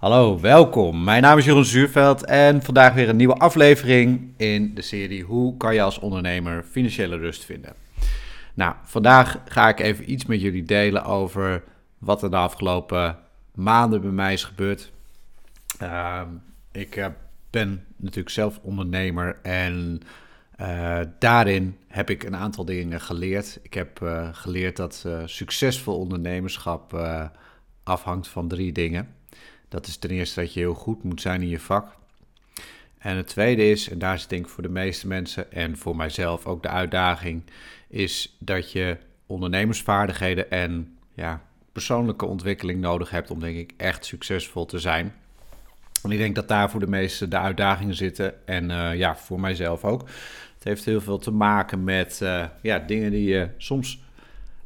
Hallo, welkom. Mijn naam is Jeroen Zuurveld en vandaag weer een nieuwe aflevering in de serie Hoe kan je als ondernemer financiële rust vinden? Nou, vandaag ga ik even iets met jullie delen over wat er de afgelopen maanden bij mij is gebeurd. Uh, ik uh, ben natuurlijk zelf ondernemer en uh, daarin heb ik een aantal dingen geleerd. Ik heb uh, geleerd dat succesvol ondernemerschap afhangt van drie dingen. Dat is ten eerste dat je heel goed moet zijn in je vak. En het tweede is, en daar is denk ik voor de meeste mensen en voor mijzelf ook de uitdaging, is dat je ondernemersvaardigheden en ja, persoonlijke ontwikkeling nodig hebt om denk ik echt succesvol te zijn. En ik denk dat daar voor de meesten de uitdagingen zitten en uh, ja, voor mijzelf ook. Het heeft heel veel te maken met uh, ja, dingen die je soms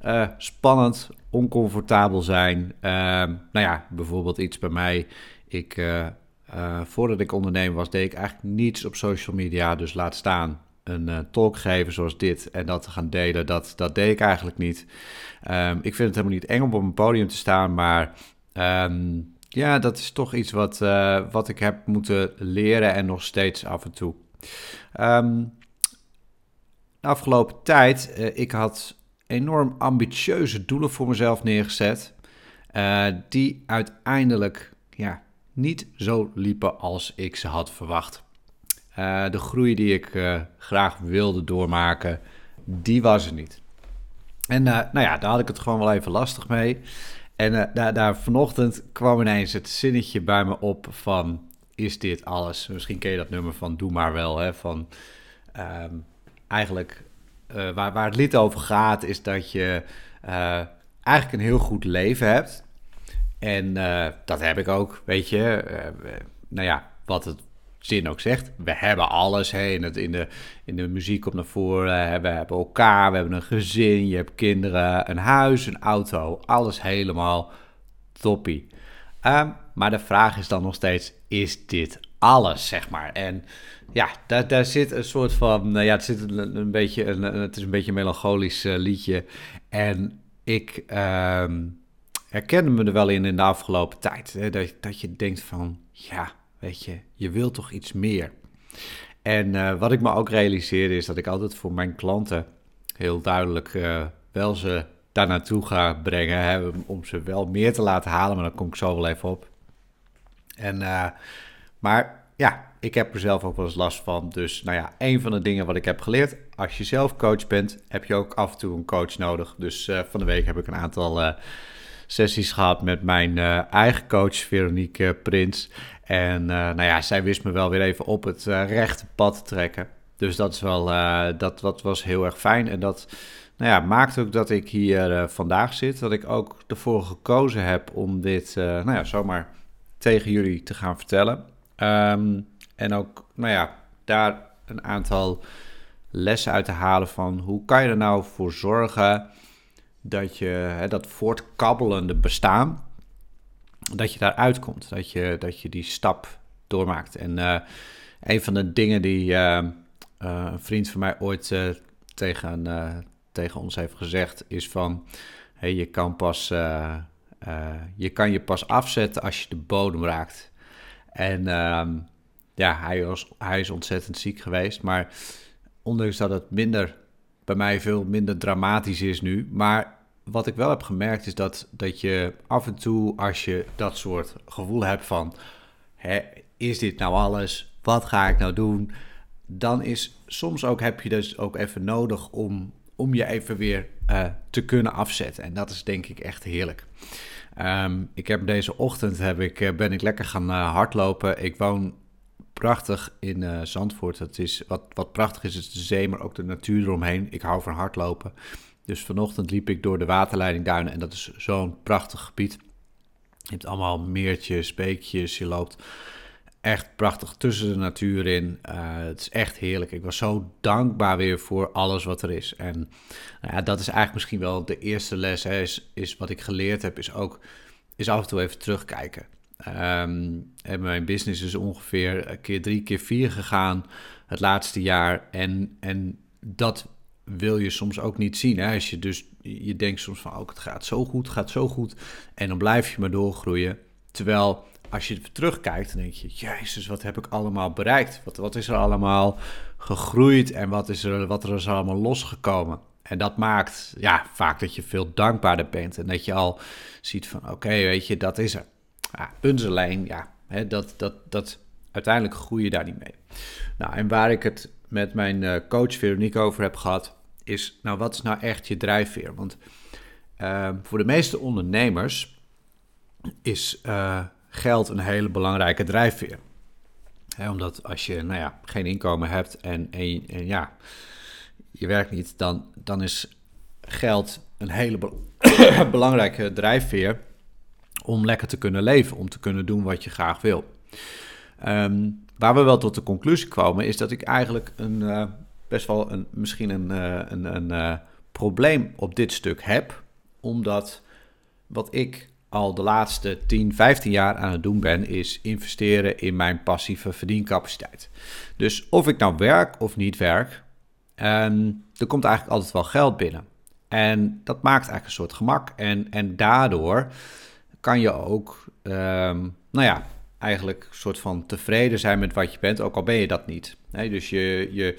uh, spannend, oncomfortabel zijn. Ehm, nou ja, bijvoorbeeld iets bij mij. Ik, uh, uh, voordat ik ondernemer was, deed ik eigenlijk niets op social media. Dus laat staan een uh, talk geven zoals dit en dat te gaan delen, dat, dat deed ik eigenlijk niet. Um, ik vind het helemaal niet eng om op een podium te staan, maar um, ja, dat is toch iets wat, wat ik heb moeten leren en nog steeds af en toe. De afgelopen tijd, ik had enorm ambitieuze doelen voor mezelf neergezet. Uh, die uiteindelijk ja, niet zo liepen als ik ze had verwacht. Uh, de groei die ik uh, graag wilde doormaken, die was er niet. En nou ja, daar had ik het gewoon wel even lastig mee. En daar, daar vanochtend kwam ineens het zinnetje bij me op van... Is dit alles? Misschien ken je dat nummer van Doe maar wel. Hè? Van um, eigenlijk uh, waar, waar het lied over gaat, is dat je uh, eigenlijk een heel goed leven hebt. En uh, dat heb ik ook, weet je. nou ja, wat het zin ook zegt. We hebben alles. Hè, in, het, in, de, in de muziek komt naar voren. We hebben elkaar, we hebben een gezin, je hebt kinderen, een huis, een auto. Alles helemaal toppie. Um, maar de vraag is dan nog steeds, is dit alles, zeg maar? En ja, daar, daar zit een soort van, ja, het, zit een, een beetje een, het is een beetje een melancholisch uh, liedje. En ik uh, herkende me er wel in in de afgelopen tijd. Hè, dat, dat je denkt van, ja, weet je, je wilt toch iets meer. En uh, wat ik me ook realiseerde is dat ik altijd voor mijn klanten heel duidelijk wel ze daar naartoe ga brengen. Hè, om ze wel meer te laten halen, maar daar kom ik zo wel even op. En, maar ja, ik heb er zelf ook wel eens last van. Dus nou ja, een van de dingen wat ik heb geleerd. Als je zelf coach bent, heb je ook af en toe een coach nodig. Dus uh, van de week heb ik een aantal uh, sessies gehad met mijn uh, eigen coach, Veronique Prins. En nou ja, zij wist me wel weer even op het rechte pad te trekken. Dus dat, is wel, dat, dat was heel erg fijn. En dat nou ja, maakt ook dat ik hier vandaag zit. Dat ik ook ervoor gekozen heb om dit nou ja, zomaar tegen jullie te gaan vertellen. Um, en ook, nou ja, daar een aantal lessen uit te halen van hoe kan je er nou voor zorgen dat je hè, dat voortkabbelende bestaan, dat je daar uitkomt. Dat je, dat je die stap doormaakt. En uh, een van de dingen die uh, uh, een vriend van mij ooit tegen, tegen ons heeft gezegd, is van je kan pas je kan je pas afzetten als je de bodem raakt. En ehm, ja, hij, was, hij is ontzettend ziek geweest. Maar ondanks dat het minder, bij mij veel minder dramatisch is nu. Maar wat ik wel heb gemerkt is dat, dat je af en toe, als je dat soort gevoel hebt van... Hè, is dit nou alles? Wat ga ik nou doen? Dan is soms ook, heb je dus ook even nodig om, om je even weer uh, te kunnen afzetten. En dat is denk ik echt heerlijk. Um, ik heb deze ochtend heb ik, eh, ben ik lekker gaan uh, hardlopen. Ik woon prachtig in Zandvoort. Het is, wat, wat prachtig is, is de zee, maar ook de natuur eromheen. Ik hou van hardlopen. Dus vanochtend liep ik door de waterleiding Duinen en dat is zo'n prachtig gebied. Je hebt allemaal meertjes, beekjes, je loopt echt prachtig tussen de natuur in. Uh, het is echt heerlijk. Ik was zo dankbaar weer voor alles wat er is. En nou ja, dat is eigenlijk misschien wel de eerste les. Hè, is, is wat ik geleerd heb, is ook is af en toe even terugkijken. Um, mijn business is ongeveer keer drie, keer vier gegaan het laatste jaar. En, en dat wil je soms ook niet zien. Hè? Als je dus, je denkt soms van, oh, het gaat zo goed, gaat zo goed. En dan blijf je maar doorgroeien. Terwijl als je terugkijkt, dan denk je: Jezus, wat heb ik allemaal bereikt? Wat, wat is er allemaal gegroeid en wat is er, wat er is allemaal losgekomen? En dat maakt ja, vaak dat je veel dankbaarder bent en dat je al ziet van: oké, weet je, dat is er. Ja, puntenlijn, ja, hè, dat, dat, dat, uiteindelijk groei je daar niet mee. Nou, en waar ik het met mijn uh, coach Veronique over heb gehad, is: nou, wat is nou echt je drijfveer? Want uh, voor de meeste ondernemers is uh, geld een hele belangrijke drijfveer. omdat als je nou ja, geen inkomen hebt en, en, en, ja, je werkt niet, dan, dan is geld een hele belangrijke drijfveer om lekker te kunnen leven, om te kunnen doen wat je graag wil. Um, waar we wel tot de conclusie kwamen, is dat ik eigenlijk een, uh, best wel een, misschien een, uh, een, een uh, probleem op dit stuk heb, omdat wat ik al de laatste 10, 15 jaar aan het doen ben, is investeren in mijn passieve verdiencapaciteit. Dus of ik nou werk of niet werk, um, er komt eigenlijk altijd wel geld binnen. En dat maakt eigenlijk een soort gemak. En, en daardoor kan je ook, um, nou ja, eigenlijk een soort van tevreden zijn met wat je bent, ook al ben je dat niet. Dus je, je,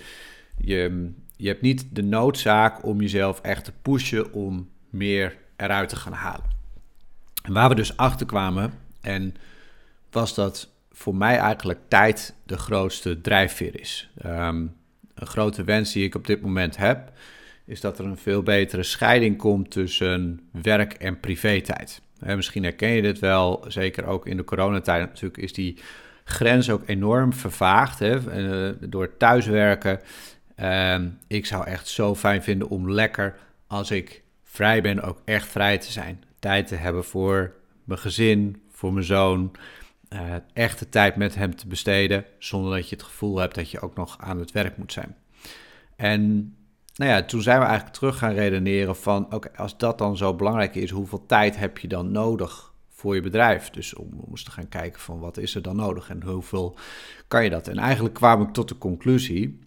je, je hebt niet de noodzaak om jezelf echt te pushen om meer eruit te gaan halen. Waar we dus achter kwamen, en was dat voor mij eigenlijk tijd de grootste drijfveer is. Um, een grote wens die ik op dit moment heb, is dat er een veel betere scheiding komt tussen werk en privé-tijd. misschien herken je dit wel, zeker ook in de coronatijd natuurlijk is die grens ook enorm vervaagd hè, uh, door thuiswerken. Uh, ik zou echt zo fijn vinden om lekker, als ik vrij ben, ook echt vrij te zijn tijd te hebben voor mijn gezin, voor mijn zoon. Uh, echte tijd met hem te besteden, zonder dat je het gevoel hebt dat je ook nog aan het werk moet zijn. En nou ja, toen zijn we eigenlijk terug gaan redeneren van, oké, als dat dan zo belangrijk is, hoeveel tijd heb je dan nodig voor je bedrijf? Dus om, we moesten gaan kijken van, wat is er dan nodig en hoeveel kan je dat? En eigenlijk kwam ik tot de conclusie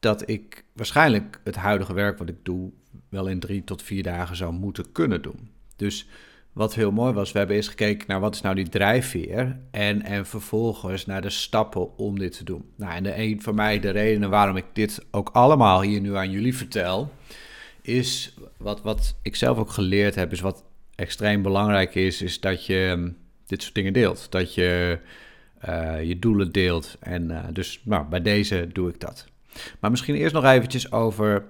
dat ik waarschijnlijk het huidige werk wat ik doe, wel in drie tot vier dagen zou moeten kunnen doen. Dus wat heel mooi was, we hebben eerst gekeken naar wat is nou die drijfveer en, en vervolgens naar de stappen om dit te doen. Nou, en de, een van mij de redenen waarom ik dit ook allemaal hier nu aan jullie vertel, is wat, wat ik zelf ook geleerd heb, is wat extreem belangrijk is, is dat je hm, dit soort dingen deelt. Dat je uh, je doelen deelt. En uh, dus nou, bij deze doe ik dat. Maar misschien eerst nog eventjes over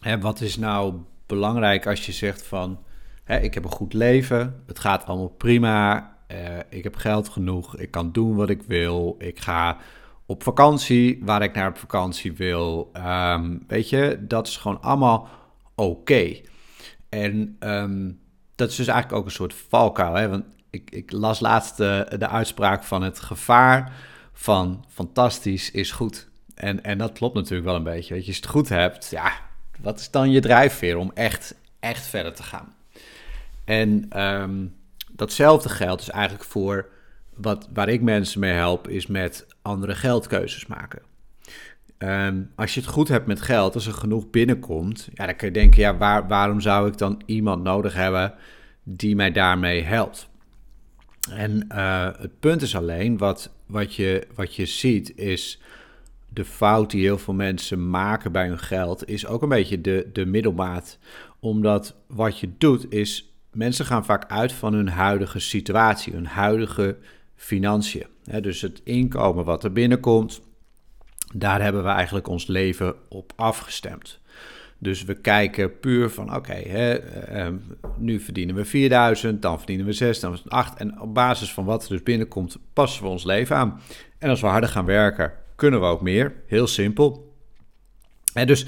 hè, wat is nou belangrijk als je zegt van Hè, ik heb een goed leven, het gaat allemaal prima, uh, ik heb geld genoeg, ik kan doen wat ik wil, ik ga op vakantie waar ik naar op vakantie wil. Um, weet je, dat is gewoon allemaal oké. En um, dat is dus eigenlijk ook een soort valkuil. Hè? Want ik, ik las laatst de, de uitspraak van het gevaar van fantastisch is goed. En, en dat klopt natuurlijk wel een beetje. Weet je, als je het goed hebt, ja, wat is dan je drijfveer om echt, echt verder te gaan? En um, datzelfde geldt dus eigenlijk voor wat, waar ik mensen mee help, is met andere geldkeuzes maken. Um, als je het goed hebt met geld, als er genoeg binnenkomt, ja, dan kun je denken, ja, waar, waarom zou ik dan iemand nodig hebben die mij daarmee helpt? En uh, het punt is alleen, wat, wat, je, wat je ziet, is de fout die heel veel mensen maken bij hun geld, is ook een beetje de, de middelmaat. Omdat wat je doet, is mensen gaan vaak uit van hun huidige situatie, hun huidige financiën. dus het inkomen wat er binnenkomt, daar hebben we eigenlijk ons leven op afgestemd. Dus we kijken puur van, oké, uh, nu verdienen we 4000, dan verdienen we 6, dan 8. En op basis van wat er dus binnenkomt, passen we ons leven aan. En als we harder gaan werken, kunnen we ook meer. Heel simpel. En dus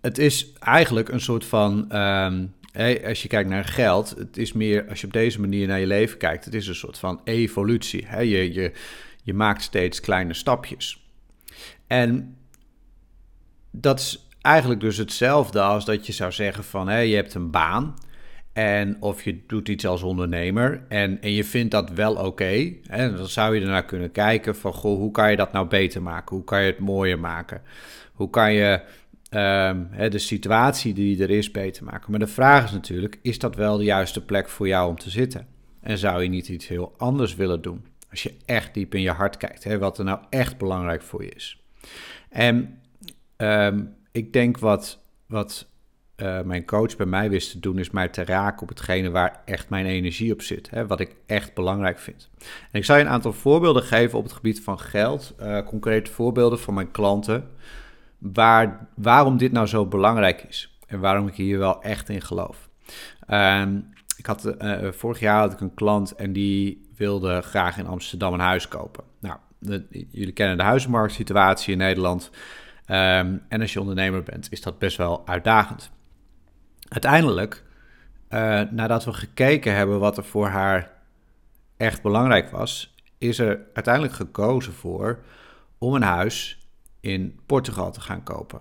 het is eigenlijk een soort van als je kijkt naar geld, het is meer, als je op deze manier naar je leven kijkt, het is een soort van evolutie. Je, je, je maakt steeds kleine stapjes. En dat is eigenlijk dus hetzelfde als dat je zou zeggen van, je hebt een baan en of je doet iets als ondernemer en, en je vindt dat wel oké. dan zou je ernaar kunnen kijken van, goh, hoe kan je dat nou beter maken? Hoe kan je het mooier maken? Hoe kan je um, de situatie die er is beter maken. Maar de vraag is natuurlijk, is dat wel de juiste plek voor jou om te zitten? En zou je niet iets heel anders willen doen? Als je echt diep in je hart kijkt, wat er nou echt belangrijk voor je is. En ehm, ik denk wat, wat uh, mijn coach bij mij wist te doen, is mij te raken op hetgene waar echt mijn energie op zit. Hè, wat ik echt belangrijk vind. En ik zal je een aantal voorbeelden geven op het gebied van geld. Uh, concrete voorbeelden van mijn klanten. Waar, waarom dit nou zo belangrijk is. En waarom ik hier wel echt in geloof. Uh, ik had, uh, vorig jaar had ik een klant en die wilde graag in Amsterdam een huis kopen. Nou, jullie kennen de huizenmarktsituatie in Nederland. Um, en als je ondernemer bent, is dat best wel uitdagend. Uiteindelijk, uh, nadat we gekeken hebben wat er voor haar echt belangrijk was, is er uiteindelijk gekozen voor om een huis in Portugal te gaan kopen.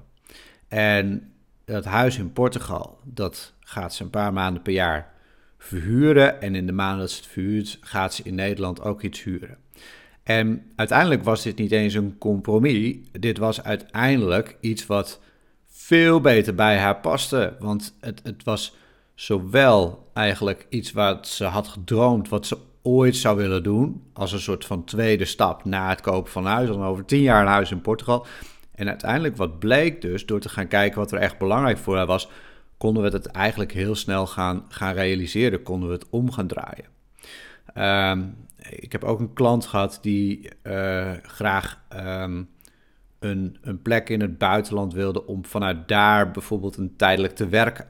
En dat huis in Portugal, dat gaat ze een paar maanden per jaar verhuren. En in de maanden dat ze het verhuurt, gaat ze in Nederland ook iets huren. En uiteindelijk was dit niet eens een compromis. Dit was uiteindelijk iets wat veel beter bij haar paste. Want het, het was zowel eigenlijk iets wat ze had gedroomd, wat ze ooit zou willen doen, als een soort van tweede stap na het kopen van huis, dan over tien jaar een huis in Portugal. En uiteindelijk wat bleek dus, door te gaan kijken wat er echt belangrijk voor haar was, konden we het eigenlijk heel snel gaan, gaan realiseren, konden we het om gaan draaien. Ehm, ik heb ook een klant gehad die uh, graag ehm, een, een plek in het buitenland wilde om vanuit daar bijvoorbeeld een tijdelijk te werken.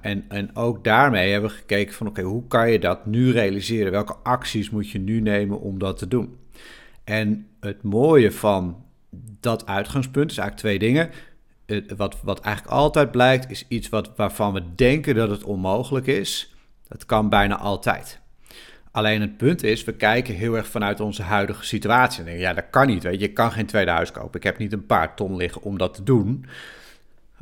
En, en ook daarmee hebben we gekeken van oké, hoe kan je dat nu realiseren? Welke acties moet je nu nemen om dat te doen? En het mooie van dat uitgangspunt is eigenlijk twee dingen. wat, wat eigenlijk altijd blijkt, is iets wat, waarvan we denken dat het onmogelijk is. Dat kan bijna altijd. Alleen het punt is, we kijken heel erg vanuit onze huidige situatie. En denken, ja, dat kan niet, weet je. Ik kan geen tweede huis kopen. Ik heb niet een paar ton liggen om dat te doen.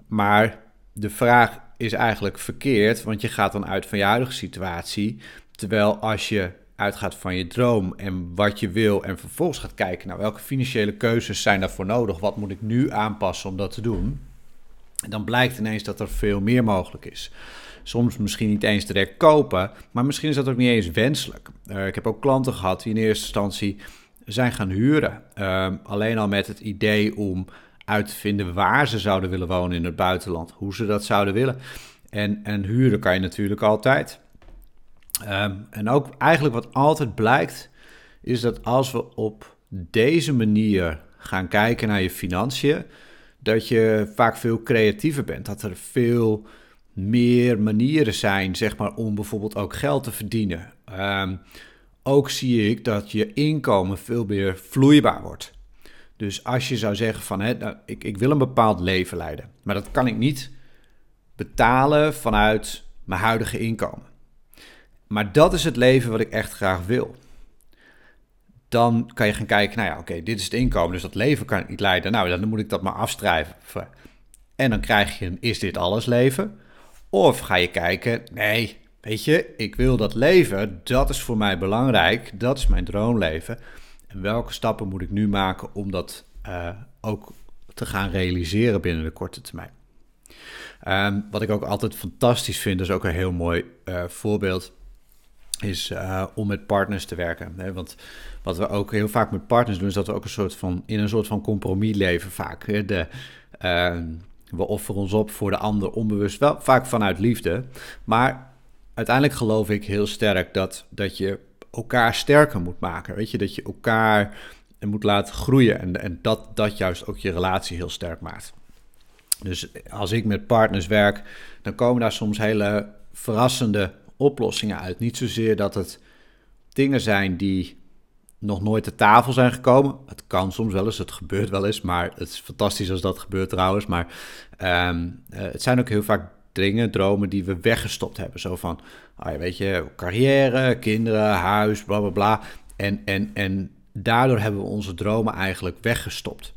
Maar de vraag is eigenlijk verkeerd, want je gaat dan uit van je huidige situatie. Terwijl als je uitgaat van je droom en wat je wil en vervolgens gaat kijken naar welke financiële keuzes zijn daarvoor nodig, wat moet ik nu aanpassen om dat te doen, dan blijkt ineens dat er veel meer mogelijk is. Soms misschien niet eens direct kopen, maar misschien is dat ook niet eens wenselijk. Uh, ik heb ook klanten gehad die in eerste instantie zijn gaan huren. Uh, alleen al met het idee om uit te vinden waar ze zouden willen wonen in het buitenland, hoe ze dat zouden willen. En, en huren kan je natuurlijk altijd. Um, en ook eigenlijk wat altijd blijkt, is dat als we op deze manier gaan kijken naar je financiën, dat je vaak veel creatiever bent. Dat er veel meer manieren zijn, zeg maar, om bijvoorbeeld ook geld te verdienen. Um, ook zie ik dat je inkomen veel meer vloeibaar wordt. Dus als je zou zeggen van, hè, nou, ik, ik wil een bepaald leven leiden, maar dat kan ik niet betalen vanuit mijn huidige inkomen. Maar dat is het leven wat ik echt graag wil. Dan kan je gaan kijken, nou ja, oké, dit is het inkomen, dus dat leven kan ik niet leiden. Nou, dan moet ik dat maar afstrijven. En dan krijg je een is dit alles leven? Of ga je kijken, nee, weet je, ik wil dat leven, dat is voor mij belangrijk, dat is mijn droomleven. En welke stappen moet ik nu maken om dat uh, ook te gaan realiseren binnen de korte termijn? Um, wat ik ook altijd fantastisch vind, is ook een heel mooi uh, voorbeeld, is uh, om met partners te werken. Hè? Want wat we ook heel vaak met partners doen, is dat we ook een soort van in een soort van compromis leven vaak. Hè? De, uh, we offeren ons op voor de ander onbewust, wel vaak vanuit liefde. Maar uiteindelijk geloof ik heel sterk dat, dat je elkaar sterker moet maken. Weet je, dat je elkaar moet laten groeien en, en dat, dat juist ook je relatie heel sterk maakt. Dus als ik met partners werk, dan komen daar soms hele verrassende oplossingen uit. Niet zozeer dat het dingen zijn die nog nooit te tafel zijn gekomen. Het kan soms wel eens, het gebeurt wel eens, maar het is fantastisch als dat gebeurt trouwens. Maar um, uh, het zijn ook heel vaak dingen, dromen die we weggestopt hebben. Zo van, ah, weet je, carrière, kinderen, huis, bla bla bla. En, en, en daardoor hebben we onze dromen eigenlijk weggestopt.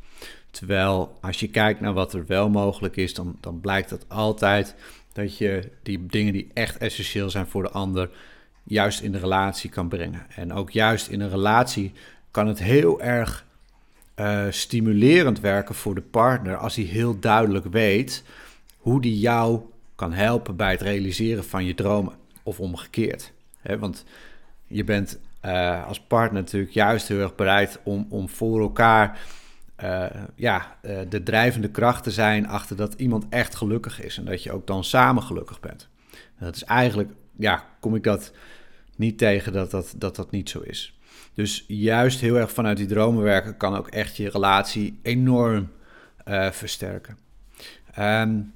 Terwijl als je kijkt naar wat er wel mogelijk is, dan, dan blijkt dat altijd dat je die dingen die echt essentieel zijn voor de ander, juist in de relatie kan brengen. En ook juist in een relatie kan het heel erg uh, stimulerend werken voor de partner als hij heel duidelijk weet hoe die jou kan helpen bij het realiseren van je dromen. Of omgekeerd. Want je bent uh, als partner natuurlijk juist heel erg bereid om, om voor elkaar uh, ja, uh, de drijvende kracht te zijn achter dat iemand echt gelukkig is en dat je ook dan samen gelukkig bent. dat is eigenlijk, ja, kom ik dat niet tegen dat dat, dat dat niet zo is. Dus juist heel erg vanuit die dromen werken kan ook echt je relatie enorm versterken. Um,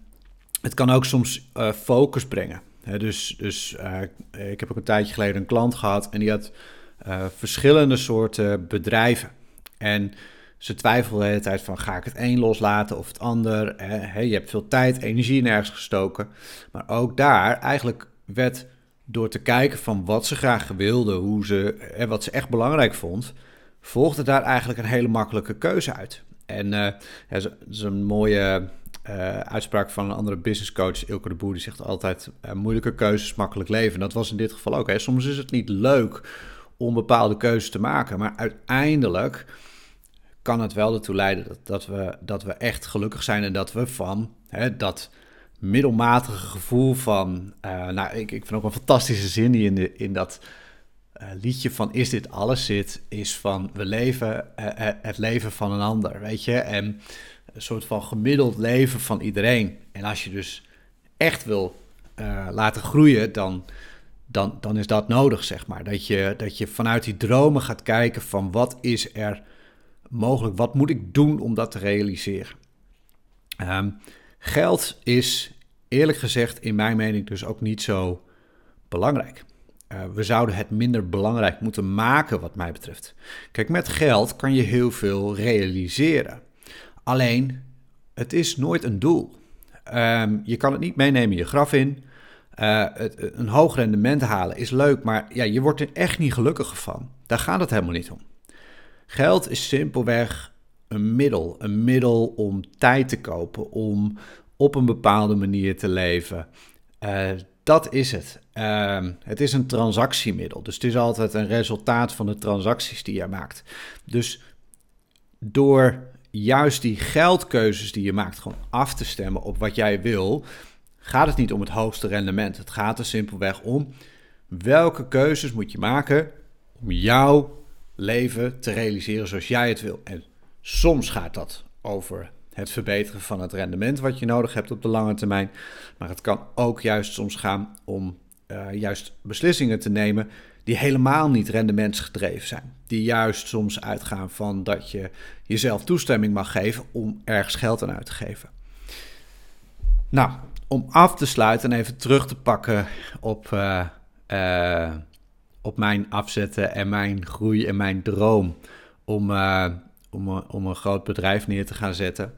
het kan ook soms focus brengen. dus dus ik heb ook een tijdje geleden een klant gehad en die had verschillende soorten bedrijven. En ze twijfelen de hele tijd van ga ik het een loslaten of het ander. Je hebt veel tijd, energie nergens gestoken. Maar ook daar eigenlijk werd door te kijken van wat ze graag wilde, hoe ze, hè, wat ze echt belangrijk vond, volgde daar eigenlijk een hele makkelijke keuze uit. En uh, dat is een mooie uh, uitspraak van een andere businesscoach, Ilke de Boer, die zegt altijd uh, moeilijke keuzes, makkelijk leven. Dat was in dit geval ook. Soms is het niet leuk om bepaalde keuzes te maken, maar uiteindelijk kan het wel ertoe leiden dat, dat, we, dat we echt gelukkig zijn en dat we van hè, dat middelmatige gevoel van. Uh, nou, ik, ik vind ook een fantastische zin die in, de, in dat liedje van Is dit alles zit, is van we leven het leven van een ander, weet je? En een soort van gemiddeld leven van iedereen. En als je dus echt wil laten groeien, dan, dan, dan is dat nodig, zeg maar. Dat je, dat je vanuit die dromen gaat kijken van wat is er mogelijk? Wat moet ik doen om dat te realiseren? Um, geld is eerlijk gezegd in mijn mening dus ook niet zo belangrijk. Uh, we zouden het minder belangrijk moeten maken wat mij betreft. Kijk, met geld kan je heel veel realiseren. Alleen, het is nooit een doel. Um, je kan het niet meenemen je graf in. Uh, het, een hoog rendement halen is leuk, maar ja, je wordt er echt niet gelukkiger van. Daar gaat het helemaal niet om. Geld is simpelweg een middel. Een middel om tijd te kopen, om op een bepaalde manier te leven. Uh, dat is het. Uh, het is een transactiemiddel. Dus het is altijd een resultaat van de transacties die je maakt. Dus door juist die geldkeuzes die je maakt gewoon af te stemmen op wat jij wil, gaat het niet om het hoogste rendement. Het gaat er simpelweg om welke keuzes moet je maken om jouw leven te realiseren zoals jij het wil. En soms gaat dat over het verbeteren van het rendement wat je nodig hebt op de lange termijn. Maar het kan ook juist soms gaan om uh, juist beslissingen te nemen die helemaal niet rendementsgedreven zijn. Die juist soms uitgaan van dat je jezelf toestemming mag geven om ergens geld aan uit te geven. Nou, om af te sluiten en even terug te pakken op uh, uh, op mijn afzetten en mijn groei en mijn droom om, uh, om, om een groot bedrijf neer te gaan zetten.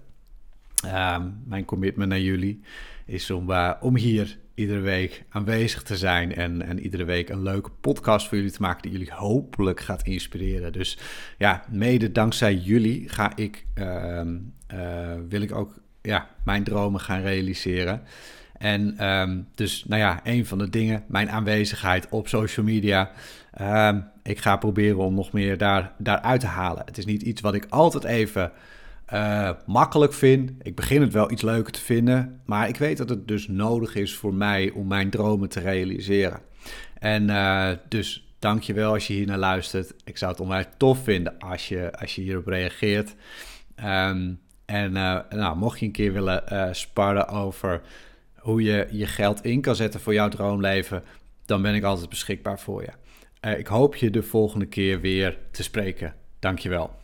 Uh, mijn commitment naar jullie is om, om hier iedere week aanwezig te zijn en, en iedere week een leuke podcast voor jullie te maken die jullie hopelijk gaat inspireren. Dus ja, mede dankzij jullie ga ik, ehm, eh, wil ik ook ja, mijn dromen gaan realiseren. En um, dus, nou ja, een van de dingen, mijn aanwezigheid op social media. Um, ik ga proberen om nog meer daar, daaruit te halen. Het is niet iets wat ik altijd even uh, makkelijk vind. Ik begin het wel iets leuker te vinden. Maar ik weet dat het dus nodig is voor mij om mijn dromen te realiseren. En uh, dus dank je wel als je hier naar luistert. Ik zou het onwijs tof vinden als je, als je hierop reageert. Um, en uh, nou, mocht je een keer willen sparren over hoe je je geld in kan zetten voor jouw droomleven, dan ben ik altijd beschikbaar voor je. Ik hoop je de volgende keer weer te spreken. Dankjewel.